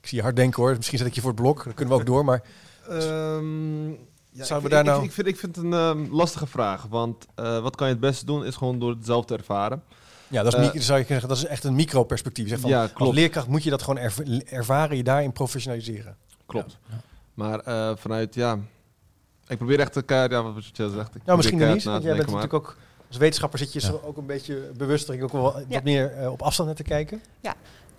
Ik zie je hard denken hoor. Misschien zet ik je voor het blok. Dan kunnen we ook door. Maar Ehm, ja, Zouden ik, we daar ik- nou- Ik, vind, ik vind het een ehm, lastige vraag. Want eh, wat kan je het beste doen is gewoon door het zelf te ervaren. ja, dat is, mi- zou je kunnen zeggen, dat is echt een micro-perspectief. Zeg van, ja, Als klopt. leerkracht moet je dat gewoon erv- ervaren, je daarin professionaliseren. klopt. Ja. Maar eh, vanuit, ja... Ik probeer echt te kijken, ja, wat je zegt. Ik Nou, misschien niet, want jij bent maar- natuurlijk ook als wetenschapper zit je Ja. zo ook een beetje bewust er ook wel wat Ja. meer eh, op afstand naar te kijken.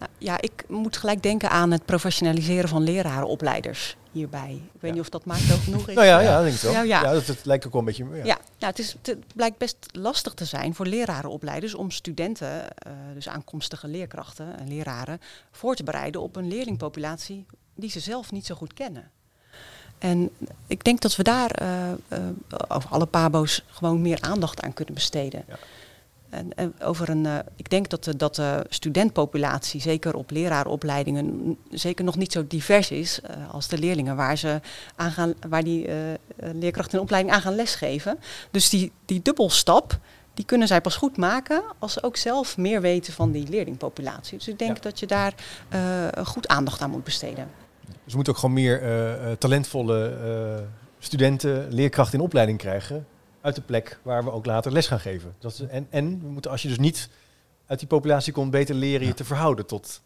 Nou, ja, ik moet gelijk denken aan het professionaliseren van lerarenopleiders hierbij. Ik weet Ja. niet of dat maakt wel genoeg is. Nou ja, Ja. denk ik wel. Ja, dat, het lijkt ook wel een beetje. Ja. Ja, nou, het, is, het blijkt best lastig te zijn voor lerarenopleiders om studenten, eh, dus aankomstige leerkrachten en leraren, voor te bereiden op een leerlingpopulatie die ze zelf niet zo goed kennen. En ik denk dat we daar eh, eh, over alle pabo's gewoon meer aandacht aan kunnen besteden. En, en over een, eh, ik denk dat de, dat de studentpopulatie, zeker op leraaropleidingen, zeker nog niet zo divers is eh, als de leerlingen waar, ze aan gaan, waar die eh, eh, leerkrachten in opleiding aan gaan lesgeven. Dus die, die dubbelstap, die kunnen zij pas goed maken als ze ook zelf meer weten van die leerlingpopulatie. Dus ik denk Ja. dat je daar eh, goed aandacht aan moet besteden. Dus we moeten ook gewoon meer eh, eh, talentvolle eh, studenten, leerkrachten in opleiding krijgen. Uit de plek waar we ook later les gaan geven. Dat is, en, en we moeten, als je dus niet uit die populatie komt, beter leren je Ja. te verhouden tot.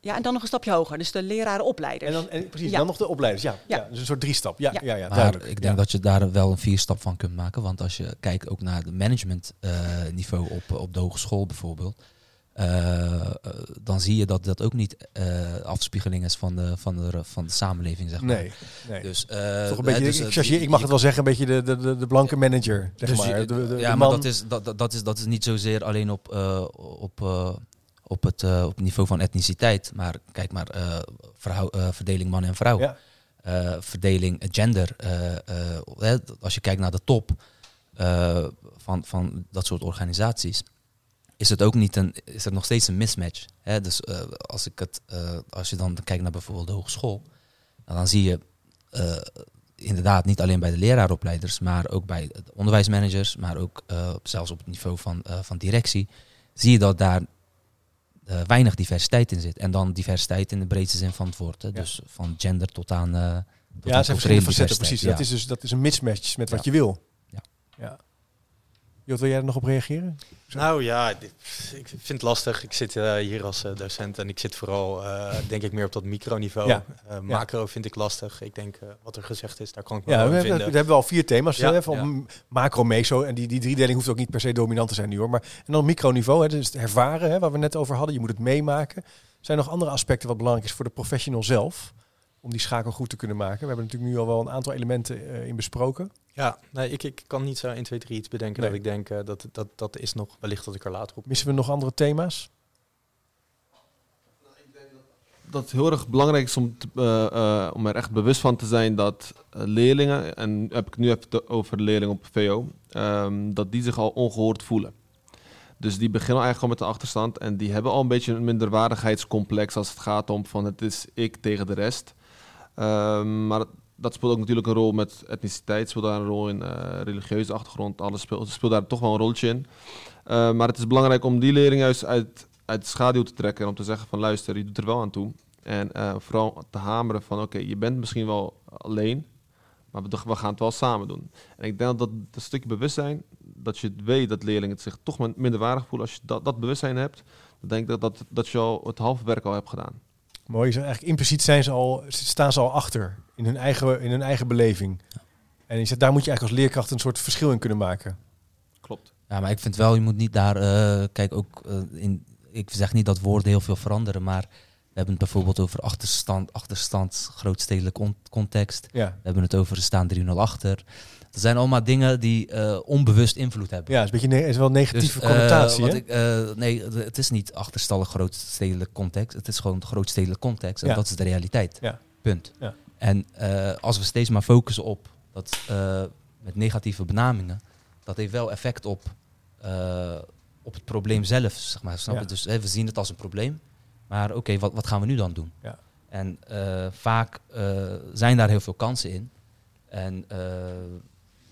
Ja, en dan nog een stapje hoger, dus de lerarenopleiders. En dan, en precies, Ja. dan nog de opleiders. Ja, ja. Ja. dus een soort driestap. Ja, ja. Ja. ja, Maar duidelijk. ik denk Ja. dat je daar wel een vierstap van kunt maken. Want als je kijkt ook naar het managementniveau niveau op, op de hogeschool bijvoorbeeld. Eh, eh, dan zie je dat dat ook niet eh, afspiegeling is van de, van de, van de samenleving, zeg maar. Nee, nee. Dus, Toch een beetje, dus, ik, chargeer, je- ik mag het wel zeggen, een beetje de, de, de, blanke manager. Zeg Dus maar. De, de, ja, maar dat is, dat, dat, is, dat is niet zozeer alleen op, op, op, het, op het niveau van etniciteit. Maar kijk maar, verhou- verdeling man en vrouw. Ja. Verdeling gender. als je kijkt naar de top van, van dat soort organisaties. Is het ook niet een, is er nog steeds een mismatch. Hè? Dus eh, als, ik het, eh, als je dan kijkt naar bijvoorbeeld de hogeschool, nou, dan zie je eh, inderdaad niet alleen bij de leraaropleiders, maar ook bij de onderwijsmanagers, maar ook zelfs op het niveau van, van directie, zie je dat daar weinig diversiteit in zit. En dan diversiteit in de breedste zin van het woord. Hè? Ja. Dus van gender tot aan. tot Ja, het zijn verschillende facetten, precies. Ja. Dat, is dus, dat is een mismatch met wat je wil. Ja. ja. Jot, wil jij er nog op reageren? Zo. Nou ja, ik vind het lastig. Ik zit eh, hier als eh, docent en ik zit vooral, eh, denk ik, meer op dat microniveau. Ja. Macro vind ik lastig. Ik denk, wat er gezegd is, daar kan ik me Ja, wel we hebben, we hebben al vier thema's. Ja. macro, meso. En die, die driedeling hoeft ook niet per se dominant te zijn nu hoor. Maar, en dan microniveau, hè, dus het ervaren, hè, waar we net over hadden. Je moet het meemaken. Zijn er nog andere aspecten wat belangrijk is voor de professional zelf? Om die schakel goed te kunnen maken. We hebben natuurlijk nu al wel een aantal elementen eh, in besproken. Ja, nee, ik, ik kan niet zo 1, 2, 3 iets bedenken Nee. dat ik denk, eh, dat, dat, dat is nog wellicht dat ik er later op Missen we nog andere thema's? dat het heel erg belangrijk is om, te- eh, eh, om er echt bewust van te zijn dat leerlingen, en heb ik nu even over de leerlingen op VO, ehm, dat die zich al ongehoord voelen. Dus die beginnen eigenlijk al met een achterstand en die hebben al een beetje een minderwaardigheidscomplex als het gaat om van het is ik tegen de rest. Ehm, maar dat, speelt ook natuurlijk een rol met etniciteit, speelt daar een rol in, eh, religieuze achtergrond, alles speelt, speelt daar toch wel een rolletje in. Eh, maar het is belangrijk om die leerlingen juist uit, uit de schaduw te trekken en om te zeggen van luister, je doet er wel aan toe. En eh, vooral te hameren van oké, je bent misschien wel alleen, maar we, gaan het wel samen doen. En ik denk dat dat, stukje bewustzijn, dat je weet dat leerlingen zich toch min- minder waardig voelen, als je dat, dat bewustzijn hebt, dan denk ik dat, dat, dat je al het halve werk al hebt gedaan. Mooi, eigenlijk impliciet zijn ze al, staan ze al achter in hun eigen, in hun eigen beleving. En je zegt, daar moet je eigenlijk als leerkracht een soort verschil in kunnen maken. Klopt. Ja, maar ik vind wel, je moet niet daar, eh, kijk ook eh, in, ik zeg niet dat woorden heel veel veranderen, maar we hebben het bijvoorbeeld over achterstand, achterstand, grootstedelijk con- context. Ja, We hebben het over we staan 3-0 achter. Dat zijn allemaal dingen die eh, onbewust invloed hebben. ja is, een beetje is wel een negatieve Dus, connotatie. wat ik, eh, nee, het- is niet achterstallig grootstedelijk context. Het is gewoon grootstedelijk context. En Ja. dat is de realiteit. Ja. Punt. Ja. En als we steeds maar focussen op dat met negatieve benamingen, dat heeft wel effect op, op het probleem zelf. Zeg maar, snap je? Dus we zien het als een probleem. Maar oké, wat, wat gaan we nu dan doen? Ja. En vaak zijn daar heel veel kansen in. En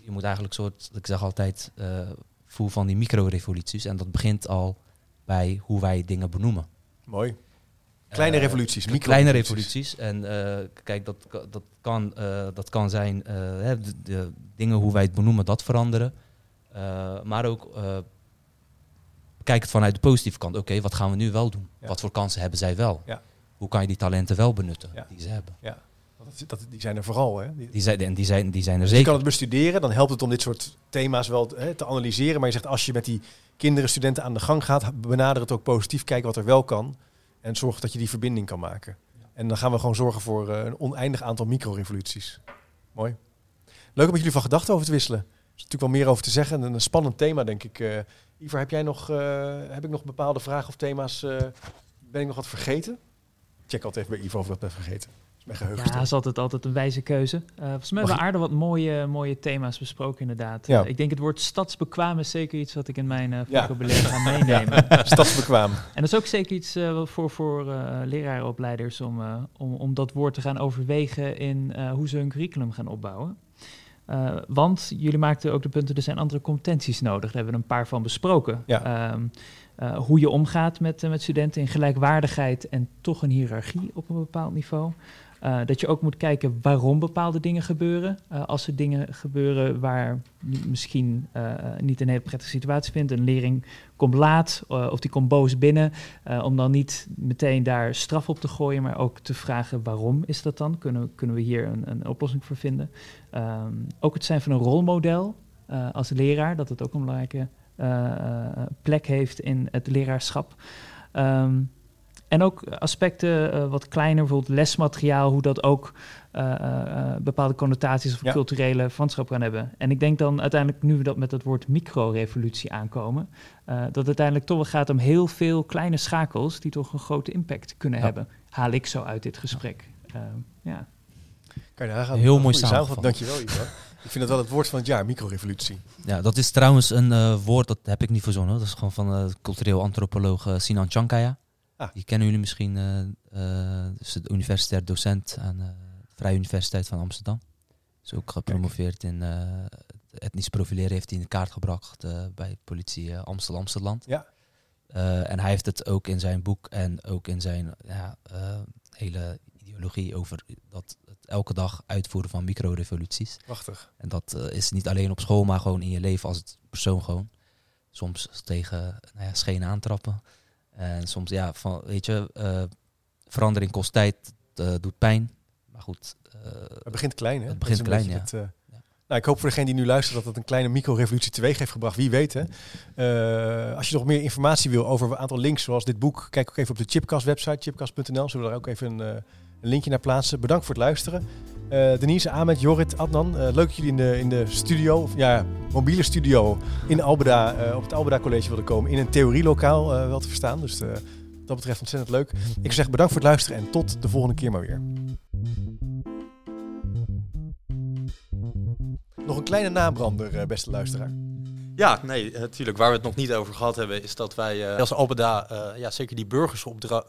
je moet eigenlijk soort, ik zeg altijd, eh voel van die micro-revoluties. En dat begint al bij hoe wij dingen benoemen. Mooi. Kleine Eh, revoluties, k- micro Kleine revoluties. En eh, kijk, dat, dat, kan, dat kan zijn de, de dingen hoe wij het benoemen, dat veranderen. Maar ook kijk het vanuit de positieve kant. Oké, wat gaan we nu wel doen? Ja. Wat voor kansen hebben zij wel? Ja. Hoe kan je die talenten wel benutten Ja. die ze hebben? Dat, dat, die zijn er vooral. Hè? Die, zijn, en die zijn, die zijn er Dus je zeker. kan het bestuderen, dan helpt het om dit soort thema's wel hè, te analyseren. Maar je zegt, als je met die kinderen, studenten aan de gang gaat, benader het ook positief, kijk wat er wel kan. En zorg dat je die verbinding kan maken. En dan gaan we gewoon zorgen voor eh, een oneindig aantal micro-revoluties. Mooi. Leuk om met jullie van gedachten over te wisselen. Er is natuurlijk wel meer over te zeggen. En een spannend thema, denk ik. Eh Ivar, heb jij nog, eh, heb ik nog bepaalde vragen of thema's? ben ik nog wat vergeten? Check altijd even bij Ivar of ik wat ben vergeten. Ja, stil. is altijd, altijd een wijze keuze. Eh volgens mij hebben we aardig wat mooie, mooie thema's besproken inderdaad. Ja. Ik denk het woord stadsbekwaam is zeker iets wat ik in mijn Ja. vocabulaire ga meenemen. Stadsbekwaam. En dat is ook zeker iets eh, voor, voor lerarenopleiders om, om, om dat woord te gaan overwegen in hoe ze hun curriculum gaan opbouwen. Want jullie maakten ook de punten, er zijn andere competenties nodig. Daar hebben we een paar van besproken. Ja. Ehm, eh, hoe je omgaat met, met studenten in gelijkwaardigheid en toch een hiërarchie op een bepaald niveau. Eh, dat je ook moet kijken waarom bepaalde dingen gebeuren. Eh, als er dingen gebeuren waar misschien eh, niet een hele prettige situatie vindt. Een leerling komt laat of die komt boos binnen. om dan niet meteen daar straf op te gooien, maar ook te vragen waarom is dat dan? Kunnen, kunnen we hier een, een oplossing voor vinden? Ehm, ook het zijn van een rolmodel als leraar, dat het ook een belangrijke plek heeft in het leraarschap. Ehm, en ook aspecten eh, wat kleiner, bijvoorbeeld lesmateriaal, hoe dat ook eh, eh, eh, bepaalde connotaties of Ja. culturele verwantschap kan hebben. En ik denk dan uiteindelijk, nu we dat met het woord microrevolutie aankomen, eh, dat het uiteindelijk toch wel gaat om heel veel kleine schakels die toch een grote impact kunnen Ja. hebben. Haal ik zo uit dit gesprek. Ehm, ja. Kan je nagaan. Heel mooi samenvatting. samengevat. Dankjewel, Ivar. Ik vind het wel het woord van het jaar, microrevolutie. Ja, dat is trouwens een eh, woord dat heb ik niet verzonnen. Dat is gewoon van eh, cultureel antropoloog Sinan Chankaya. Ah. Die kennen jullie misschien. eh eh is de universitair docent aan eh, de Vrije Universiteit van Amsterdam. Is ook gepromoveerd in etnisch profileren. Heeft hij in de kaart gebracht bij politie Amstel Amsterdam. Ja. En hij heeft het ook in zijn boek en ook in zijn ja, hele ideologie over dat het elke dag uitvoeren van microrevoluties. Prachtig. En dat is niet alleen op school, maar gewoon in je leven als het persoon gewoon. Soms tegen nou ja, schenen aantrappen. En soms, ja, van, weet je, eh, verandering kost tijd, eh, doet pijn. Maar goed, eh, Het begint klein, hè? Het begint klein, ja. het, Nou, ik hoop voor degene die nu luistert dat het een kleine microrevolutie teweeg heeft gebracht. Wie weet, hè? Als je nog meer informatie wil over een aantal links zoals dit boek, kijk ook even op de Chipcast website, chipcast.nl. Zullen we daar ook even een, een linkje naar plaatsen. Bedankt voor het luisteren. Eh, Denise, Ahmed, Jorrit, Adnan, eh, leuk dat jullie in de, in de studio, of ja, mobiele studio in Albeda, eh, op het Albeda College wilden komen. In een theorielokaal wel te verstaan. Dus dat betreft ontzettend leuk. Ik zeg bedankt voor het luisteren en tot de volgende keer maar weer. Nog een kleine nabrander, beste luisteraar. Ja, nee, natuurlijk. Waar we het nog niet over gehad hebben, is dat wij eh, als Albeda eh, ja, zeker die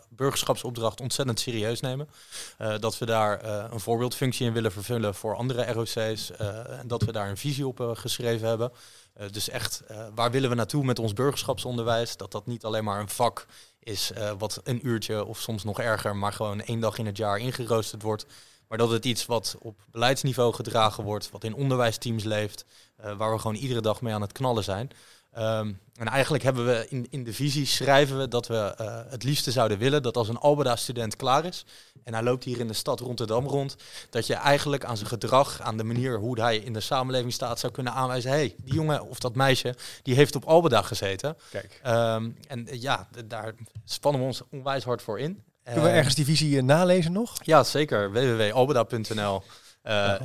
burgerschapsopdracht ontzettend serieus nemen. Eh, dat we daar eh, een voorbeeldfunctie in willen vervullen voor andere ROC's. eh, en dat we daar een visie op eh, geschreven hebben. Eh, dus echt, eh, waar willen we naartoe met ons burgerschapsonderwijs? Dat dat niet alleen maar een vak is eh, wat een uurtje of soms nog erger, maar gewoon één dag in het jaar ingeroosterd wordt. Maar dat het iets wat op beleidsniveau gedragen wordt, wat in onderwijsteams leeft, eh, waar we gewoon iedere dag mee aan het knallen zijn. Ehm, en eigenlijk hebben we in, in de visie schrijven we dat we eh, het liefste zouden willen dat als een Albeda-student klaar is en hij loopt hier in de stad Rotterdam rond, dat je eigenlijk aan zijn gedrag, aan de manier hoe hij in de samenleving staat, zou kunnen aanwijzen: hé, hey, die jongen of dat meisje, die heeft op Albeda gezeten. Kijk. Ehm, en eh, ja, daar spannen we ons onwijs hard voor in. Kunnen we Eh, ergens die visie eh, nalezen nog? ja, zeker. www.albeda.nl.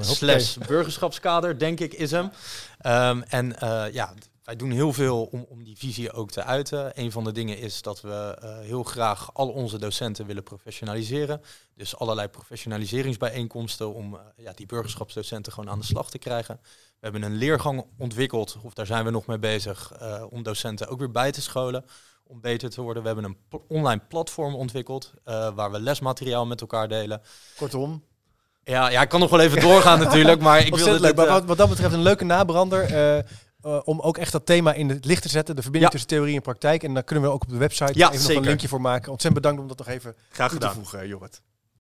slash burgerschapskader, denk ik, is hem. Ehm, en eh, ja, wij doen heel veel om, om die visie ook te uiten. Een van de dingen is dat we eh, heel graag al onze docenten willen professionaliseren. Dus allerlei professionaliseringsbijeenkomsten om eh, ja, die burgerschapsdocenten gewoon aan de slag te krijgen. We hebben een leergang ontwikkeld, of daar zijn we nog mee bezig, eh, om docenten ook weer bij te scholen om beter te worden. We hebben een online platform ontwikkeld eh, waar we lesmateriaal met elkaar delen. Kortom, Ja, ja, ik kan nog wel even doorgaan natuurlijk, maar ik ontzettend leuk. Maar eh, wat, wat dat betreft een leuke nabrander. eh, eh, om ook echt dat thema in het licht te zetten. De verbinding Ja. tussen theorie en praktijk. En daar kunnen we ook op de website Ja, even nog een linkje voor maken. Ontzettend bedankt om dat nog even graag toe te gedaan. voegen, Jorrit.